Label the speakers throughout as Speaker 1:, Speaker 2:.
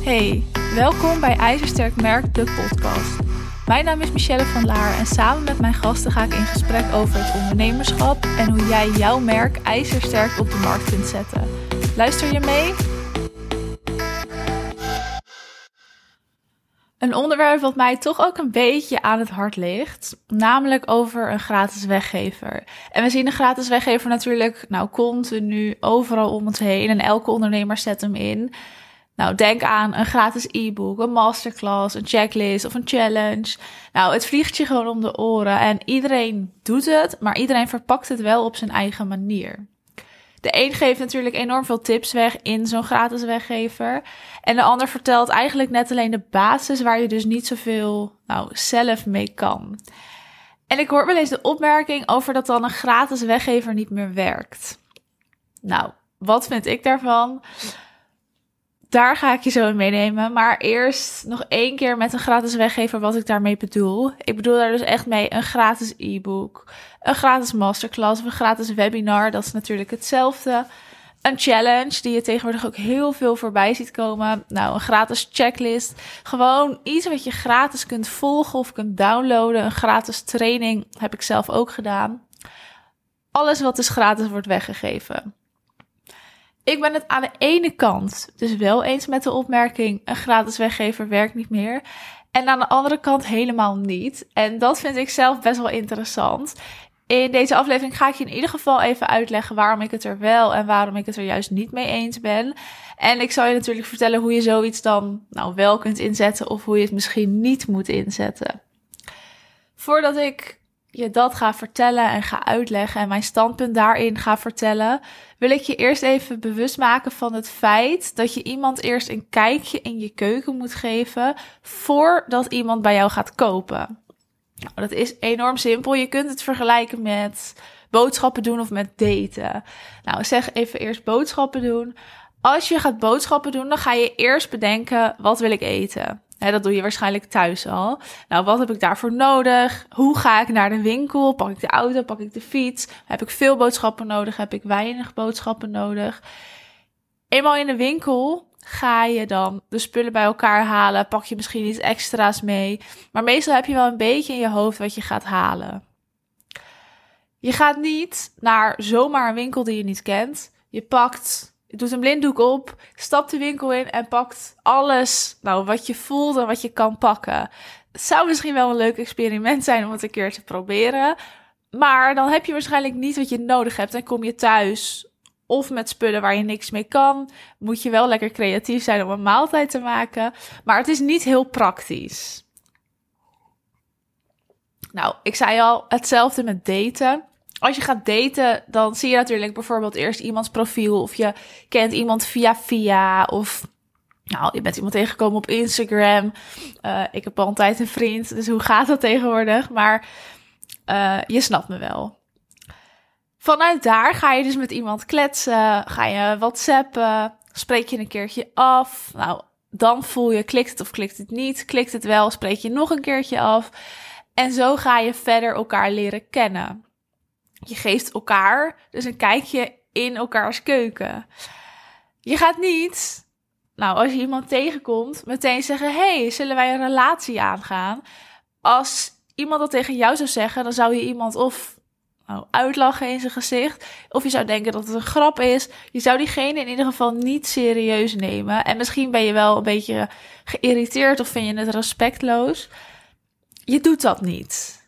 Speaker 1: Hey, welkom bij IJzersterk Merk, de podcast. Mijn naam is Michelle van Laar en samen met mijn gasten ga ik in gesprek over het ondernemerschap en hoe jij jouw merk ijzersterk op de markt kunt zetten. Luister je mee? Een onderwerp wat mij toch ook een beetje aan het hart ligt, namelijk over een gratis weggever. En we zien een gratis weggever natuurlijk nou continu overal om ons heen en elke ondernemer zet hem in. Nou, denk aan een gratis e-book, een masterclass, een checklist of een challenge. Nou, het vliegt je gewoon om de oren en iedereen doet het, maar iedereen verpakt het wel op zijn eigen manier. De een geeft natuurlijk enorm veel tips weg in zo'n gratis weggever. En de ander vertelt eigenlijk net alleen de basis waar je dus niet zoveel nou, zelf mee kan. En ik hoor wel eens de opmerking over dat dan een gratis weggever niet meer werkt. Nou, wat vind ik daarvan? Daar ga ik je zo in meenemen. Maar eerst nog één keer met een gratis weggever wat ik daarmee bedoel. Ik bedoel daar dus echt mee een gratis e-book, een gratis masterclass of een gratis webinar. Dat is natuurlijk hetzelfde. Een challenge die je tegenwoordig ook heel veel voorbij ziet komen. Nou, een gratis checklist. Gewoon iets wat je gratis kunt volgen of kunt downloaden. Een gratis training heb ik zelf ook gedaan. Alles wat dus gratis wordt weggegeven. Ik ben het aan de ene kant dus wel eens met de opmerking: een gratis weggever werkt niet meer. En aan de andere kant helemaal niet. En dat vind ik zelf best wel interessant. In deze aflevering ga ik je in ieder geval even uitleggen waarom ik het er wel en waarom ik het er juist niet mee eens ben. En ik zal je natuurlijk vertellen hoe je zoiets dan nou wel kunt inzetten of hoe je het misschien niet moet inzetten. Voordat ik je dat ga vertellen en ga uitleggen en mijn standpunt daarin ga vertellen, wil ik je eerst even bewust maken van het feit dat je iemand eerst een kijkje in je keuken moet geven voordat iemand bij jou gaat kopen. Nou, dat is enorm simpel. Je kunt het vergelijken met boodschappen doen of met daten. Nou, zeg even eerst boodschappen doen. Als je gaat boodschappen doen, dan ga je eerst bedenken: wat wil ik eten? Dat doe je waarschijnlijk thuis al. Nou, wat heb ik daarvoor nodig? Hoe ga ik naar de winkel? Pak ik de auto? Pak ik de fiets? Heb ik veel boodschappen nodig? Heb ik weinig boodschappen nodig? Eenmaal in de winkel ga je dan de spullen bij elkaar halen. Pak je misschien iets extra's mee. Maar meestal heb je wel een beetje in je hoofd wat je gaat halen. Je gaat niet naar zomaar een winkel die je niet kent. Je pakt doet een blinddoek op, stapt de winkel in en pakt alles nou, wat je voelt en wat je kan pakken. Het zou misschien wel een leuk experiment zijn om het een keer te proberen. Maar dan heb je waarschijnlijk niet wat je nodig hebt en kom je thuis of met spullen waar je niks mee kan. Moet je wel lekker creatief zijn om een maaltijd te maken. Maar het is niet heel praktisch. Nou, ik zei al, hetzelfde met daten als je gaat daten, dan zie je natuurlijk bijvoorbeeld eerst iemands profiel. Of je kent iemand via via. Of nou, je bent iemand tegengekomen op Instagram. Uh, ik heb al een een vriend, dus hoe gaat dat tegenwoordig? Maar uh, je snapt me wel. Vanuit daar ga je dus met iemand kletsen. Ga je whatsappen. Spreek je een keertje af. Nou, dan voel je, klikt het of klikt het niet. Klikt het wel, spreek je nog een keertje af. En zo ga je verder elkaar leren kennen. Je geeft elkaar dus een kijkje in elkaars keuken. Je gaat niet, nou, als je iemand tegenkomt, meteen zeggen: hey, zullen wij een relatie aangaan? Als iemand dat tegen jou zou zeggen, dan zou je iemand of nou, uitlachen in zijn gezicht. Of je zou denken dat het een grap is. Je zou diegene in ieder geval niet serieus nemen. En misschien ben je wel een beetje geïrriteerd of vind je het respectloos. Je doet dat niet.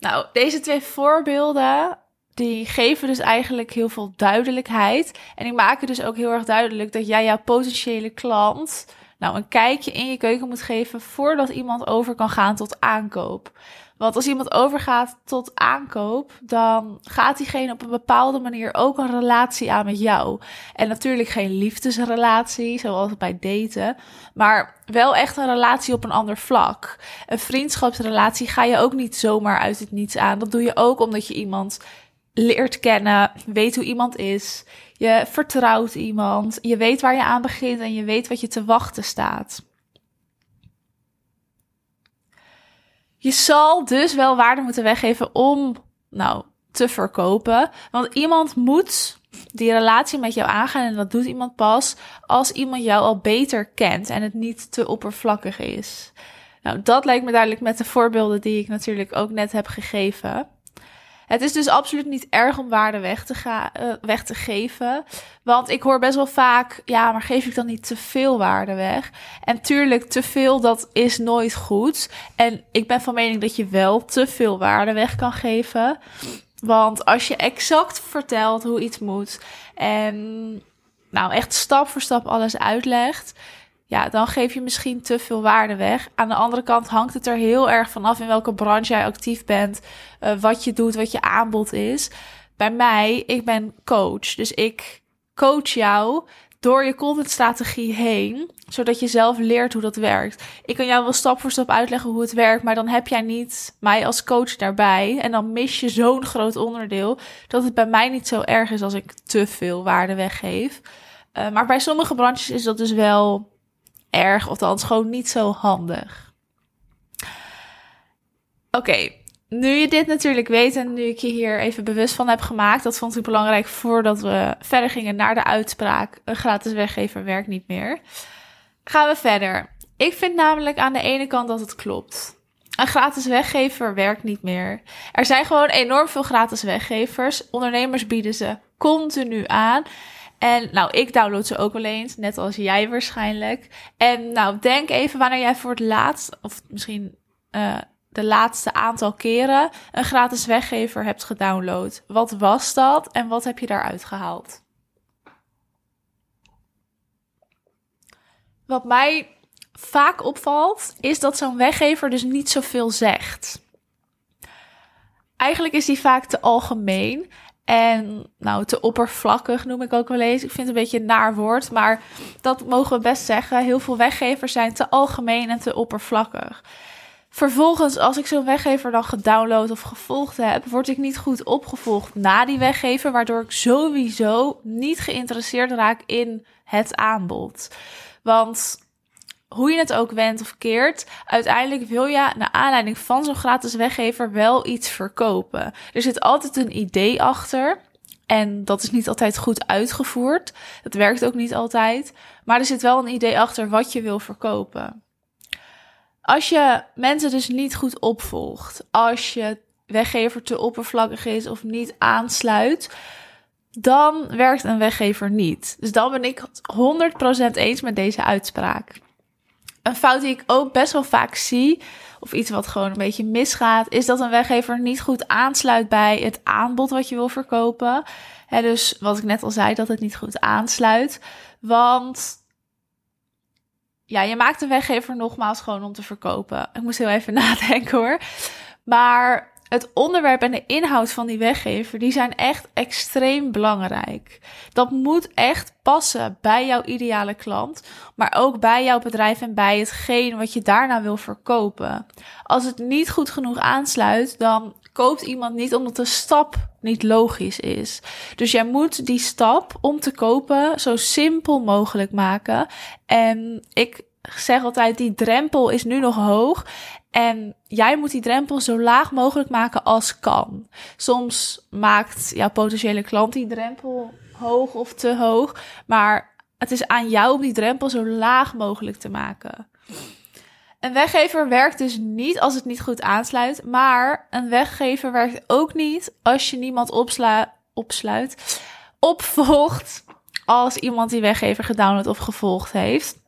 Speaker 1: Nou, deze twee voorbeelden, die geven dus eigenlijk heel veel duidelijkheid. En die maken dus ook heel erg duidelijk dat jij jouw potentiële klant nou een kijkje in je keuken moet geven voordat iemand over kan gaan tot aankoop. Want als iemand overgaat tot aankoop, dan gaat diegene op een bepaalde manier ook een relatie aan met jou. En natuurlijk geen liefdesrelatie, zoals bij daten, maar wel echt een relatie op een ander vlak. Een vriendschapsrelatie ga je ook niet zomaar uit het niets aan. Dat doe je ook omdat je iemand leert kennen, weet hoe iemand is. Je vertrouwt iemand, je weet waar je aan begint en je weet wat je te wachten staat. Je zal dus wel waarde moeten weggeven om, nou, te verkopen. Want iemand moet die relatie met jou aangaan. En dat doet iemand pas als iemand jou al beter kent en het niet te oppervlakkig is. Nou, dat lijkt me duidelijk met de voorbeelden die ik natuurlijk ook net heb gegeven. Het is dus absoluut niet erg om waarde weg te, uh, weg te geven. Want ik hoor best wel vaak, ja, maar geef ik dan niet te veel waarde weg? En tuurlijk, te veel, dat is nooit goed. En ik ben van mening dat je wel te veel waarde weg kan geven. Want als je exact vertelt hoe iets moet en nou echt stap voor stap alles uitlegt, ja, dan geef je misschien te veel waarde weg. Aan de andere kant hangt het er heel erg vanaf in welke branche jij actief bent, uh, wat je doet, wat je aanbod is. Bij mij, ik ben coach, dus ik coach jou door je contentstrategie heen, zodat je zelf leert hoe dat werkt. Ik kan jou wel stap voor stap uitleggen hoe het werkt, maar dan heb jij niet mij als coach daarbij en dan mis je zo'n groot onderdeel dat het bij mij niet zo erg is als ik te veel waarde weggeef. Uh, maar bij sommige branches is dat dus wel erg, althans gewoon niet zo handig. Oké, nu je dit natuurlijk weet en nu ik je hier even bewust van heb gemaakt, dat vond ik belangrijk voordat we verder gingen naar de uitspraak: een gratis weggever werkt niet meer. Gaan we verder. Ik vind namelijk aan de ene kant dat het klopt. Een gratis weggever werkt niet meer. Er zijn gewoon enorm veel gratis weggevers. Ondernemers bieden ze continu aan. En nou, ik download ze ook wel eens, net als jij waarschijnlijk. En nou, denk even wanneer jij voor het laatst, of misschien uh, de laatste aantal keren, een gratis weggever hebt gedownload. Wat was dat en wat heb je daaruit gehaald? Wat mij vaak opvalt, is dat zo'n weggever dus niet zoveel zegt. Eigenlijk is die vaak te algemeen en nou, te oppervlakkig noem ik ook wel eens. Ik vind het een beetje een naar woord, maar dat mogen we best zeggen. Heel veel weggevers zijn te algemeen en te oppervlakkig. Vervolgens, als ik zo'n weggever dan gedownload of gevolgd heb, word ik niet goed opgevolgd na die weggever, waardoor ik sowieso niet geïnteresseerd raak in het aanbod. Want hoe je het ook wendt of keert, uiteindelijk wil je naar aanleiding van zo'n gratis weggever wel iets verkopen. Er zit altijd een idee achter. En dat is niet altijd goed uitgevoerd. Dat werkt ook niet altijd. Maar er zit wel een idee achter wat je wil verkopen. Als je mensen dus niet goed opvolgt, als je weggever te oppervlakkig is of niet aansluit, dan werkt een weggever niet. Dus dan ben ik 100% eens met deze uitspraak. Een fout die ik ook best wel vaak zie, of iets wat gewoon een beetje misgaat, is dat een weggever niet goed aansluit bij het aanbod wat je wil verkopen. Dus wat ik net al zei, dat het niet goed aansluit. Want ja, je maakt een weggever nogmaals gewoon om te verkopen. Ik moest heel even nadenken hoor. Maar het onderwerp en de inhoud van die weggever, die zijn echt extreem belangrijk. Dat moet echt passen bij jouw ideale klant, maar ook bij jouw bedrijf en bij hetgeen wat je daarna wil verkopen. Als het niet goed genoeg aansluit, dan koopt iemand niet omdat de stap niet logisch is. Dus jij moet die stap om te kopen zo simpel mogelijk maken. En ik zeg altijd, die drempel is nu nog hoog. En jij moet die drempel zo laag mogelijk maken als kan. Soms maakt jouw potentiële klant die drempel hoog of te hoog. Maar het is aan jou om die drempel zo laag mogelijk te maken. Een weggever werkt dus niet als het niet goed aansluit. Maar een weggever werkt ook niet als je niemand opsla opsluit, opvolgt als iemand die weggever gedownload of gevolgd heeft.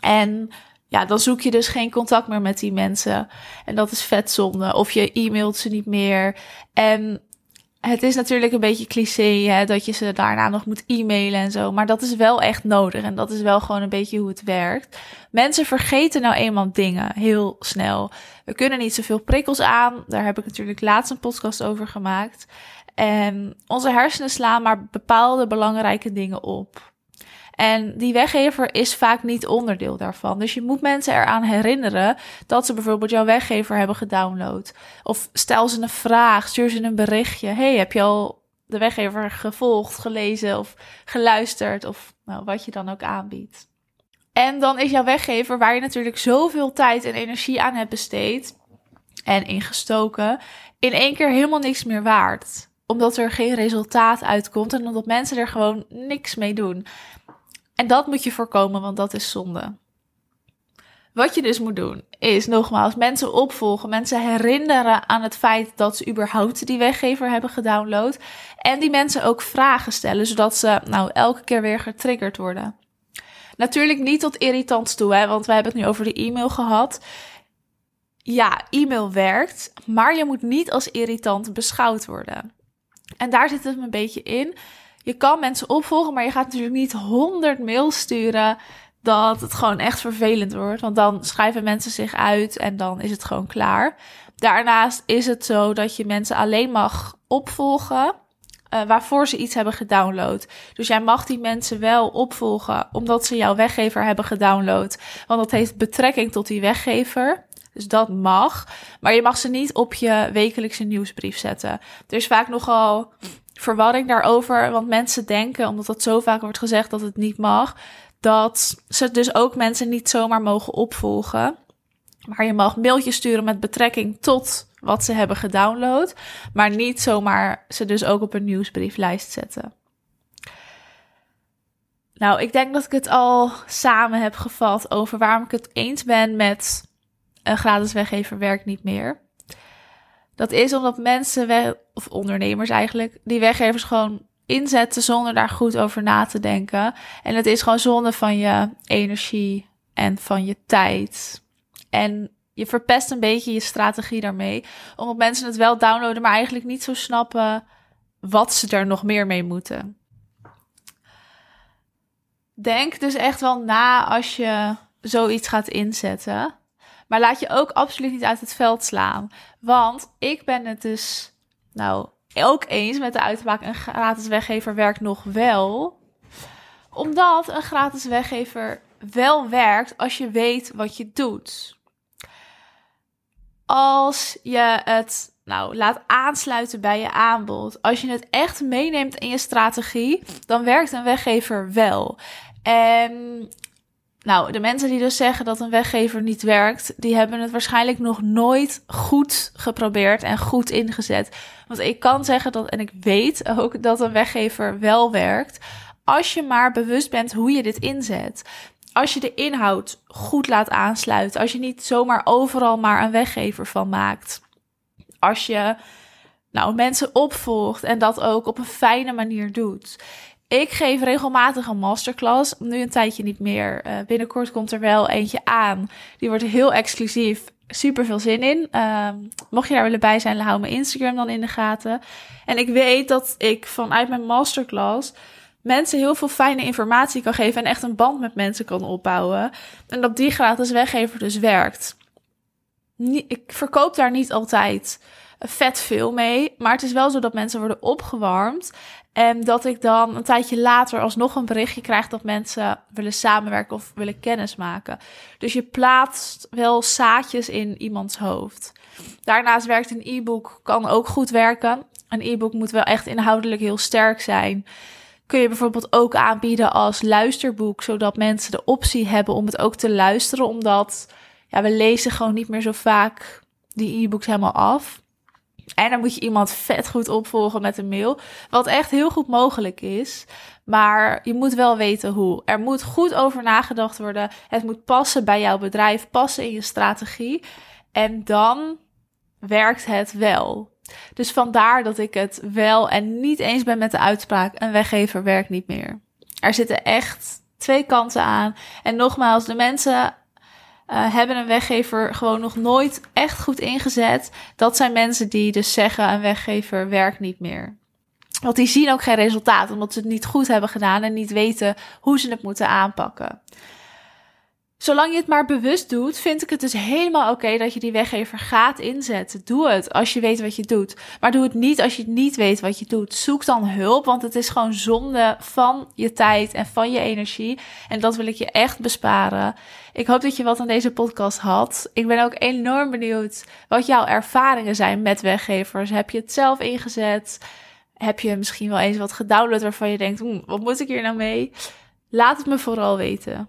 Speaker 1: En ja, dan zoek je dus geen contact meer met die mensen. En dat is vet zonde. Of je e-mailt ze niet meer. En het is natuurlijk een beetje cliché hè, dat je ze daarna nog moet e-mailen en zo. Maar dat is wel echt nodig. En dat is wel gewoon een beetje hoe het werkt. Mensen vergeten nou eenmaal dingen heel snel. We kunnen niet zoveel prikkels aan. Daar heb ik natuurlijk laatst een podcast over gemaakt. En onze hersenen slaan maar bepaalde belangrijke dingen op. En die weggever is vaak niet onderdeel daarvan. Dus je moet mensen eraan herinneren dat ze bijvoorbeeld jouw weggever hebben gedownload. Of stel ze een vraag, stuur ze een berichtje. Hey, heb je al de weggever gevolgd, gelezen of geluisterd? Of nou, wat je dan ook aanbiedt. En dan is jouw weggever, waar je natuurlijk zoveel tijd en energie aan hebt besteed en ingestoken, in één keer helemaal niks meer waard. omdat er geen resultaat uitkomt en omdat mensen er gewoon niks mee doen. En dat moet je voorkomen, want dat is zonde. Wat je dus moet doen, is nogmaals mensen opvolgen, mensen herinneren aan het feit dat ze überhaupt die weggever hebben gedownload. En die mensen ook vragen stellen, zodat ze nou elke keer weer getriggerd worden. Natuurlijk niet tot irritant toe, hè, want we hebben het nu over de e-mail gehad. Ja, e-mail werkt, maar je moet niet als irritant beschouwd worden. En daar zit het een beetje in. Je kan mensen opvolgen, maar je gaat natuurlijk niet 100 mails sturen dat het gewoon echt vervelend wordt. Want dan schrijven mensen zich uit en dan is het gewoon klaar. Daarnaast is het zo dat je mensen alleen mag opvolgen uh, waarvoor ze iets hebben gedownload. Dus jij mag die mensen wel opvolgen omdat ze jouw weggever hebben gedownload. Want dat heeft betrekking tot die weggever. Dus dat mag. Maar je mag ze niet op je wekelijkse nieuwsbrief zetten. Er is vaak nogal verwarring daarover. Want mensen denken, omdat dat zo vaak wordt gezegd dat het niet mag, dat ze dus ook mensen niet zomaar mogen opvolgen. Maar je mag mailtjes sturen met betrekking tot wat ze hebben gedownload, maar niet zomaar ze dus ook op een nieuwsbrieflijst zetten. Nou, ik denk dat ik het al samen heb gevat over waarom ik het eens ben met een gratis weggever werkt niet meer. Dat is omdat mensen, of ondernemers eigenlijk, die weggevers gewoon inzetten zonder daar goed over na te denken. En het is gewoon zonde van je energie en van je tijd. En je verpest een beetje je strategie daarmee. Omdat mensen het wel downloaden, maar eigenlijk niet zo snappen wat ze er nog meer mee moeten. Denk dus echt wel na als je zoiets gaat inzetten. Maar laat je ook absoluut niet uit het veld slaan. Want ik ben het dus, nou, ook eens met de uitspraak: een gratis weggever werkt nog wel. Omdat een gratis weggever wel werkt als je weet wat je doet als je het nou, laat aansluiten bij je aanbod. Als je het echt meeneemt in je strategie, dan werkt een weggever wel. En nou, de mensen die dus zeggen dat een weggever niet werkt, die hebben het waarschijnlijk nog nooit goed geprobeerd en goed ingezet. Want ik kan zeggen dat, en ik weet ook dat een weggever wel werkt, als je maar bewust bent hoe je dit inzet als je de inhoud goed laat aansluiten, als je niet zomaar overal maar een weggever van maakt, als je nou, mensen opvolgt en dat ook op een fijne manier doet. Ik geef regelmatig een masterclass, nu een tijdje niet meer. Uh, binnenkort komt er wel eentje aan. Die wordt heel exclusief, super veel zin in. Uh, mocht je daar willen bij zijn, hou mijn Instagram dan in de gaten. En ik weet dat ik vanuit mijn masterclass mensen heel veel fijne informatie kan geven en echt een band met mensen kan opbouwen. En dat die gratis weggever dus werkt. Ik verkoop daar niet altijd vet veel mee, maar het is wel zo dat mensen worden opgewarmd. En dat ik dan een tijdje later alsnog een berichtje krijg dat mensen willen samenwerken of willen kennismaken. Dus je plaatst wel zaadjes in iemands hoofd. Daarnaast werkt een e-book, kan ook goed werken. Een e-book moet wel echt inhoudelijk heel sterk zijn kun je bijvoorbeeld ook aanbieden als luisterboek, zodat mensen de optie hebben om het ook te luisteren, omdat ja, we lezen gewoon niet meer zo vaak die e-books helemaal af. En dan moet je iemand vet goed opvolgen met een mail, wat echt heel goed mogelijk is. Maar je moet wel weten hoe. Er moet goed over nagedacht worden. Het moet passen bij jouw bedrijf, passen in je strategie. En dan werkt het wel. Dus vandaar dat ik het wel en niet eens ben met de uitspraak: een weggever werkt niet meer. Er zitten echt twee kanten aan. En nogmaals, de mensen uh, hebben een weggever gewoon nog nooit echt goed ingezet. Dat zijn mensen die dus zeggen: een weggever werkt niet meer. Want die zien ook geen resultaat, omdat ze het niet goed hebben gedaan en niet weten hoe ze het moeten aanpakken. Zolang je het maar bewust doet, vind ik het dus helemaal oké dat je die weggever gaat inzetten. Doe het als je weet wat je doet. Maar doe het niet als je niet weet wat je doet. Zoek dan hulp, want het is gewoon zonde van je tijd en van je energie. En dat wil ik je echt besparen. Ik hoop dat je wat aan deze podcast had. Ik ben ook enorm benieuwd wat jouw ervaringen zijn met weggevers. Heb je het zelf ingezet? Heb je misschien wel eens wat gedownload waarvan je denkt, hm, wat moet ik hier nou mee? Laat het me vooral weten.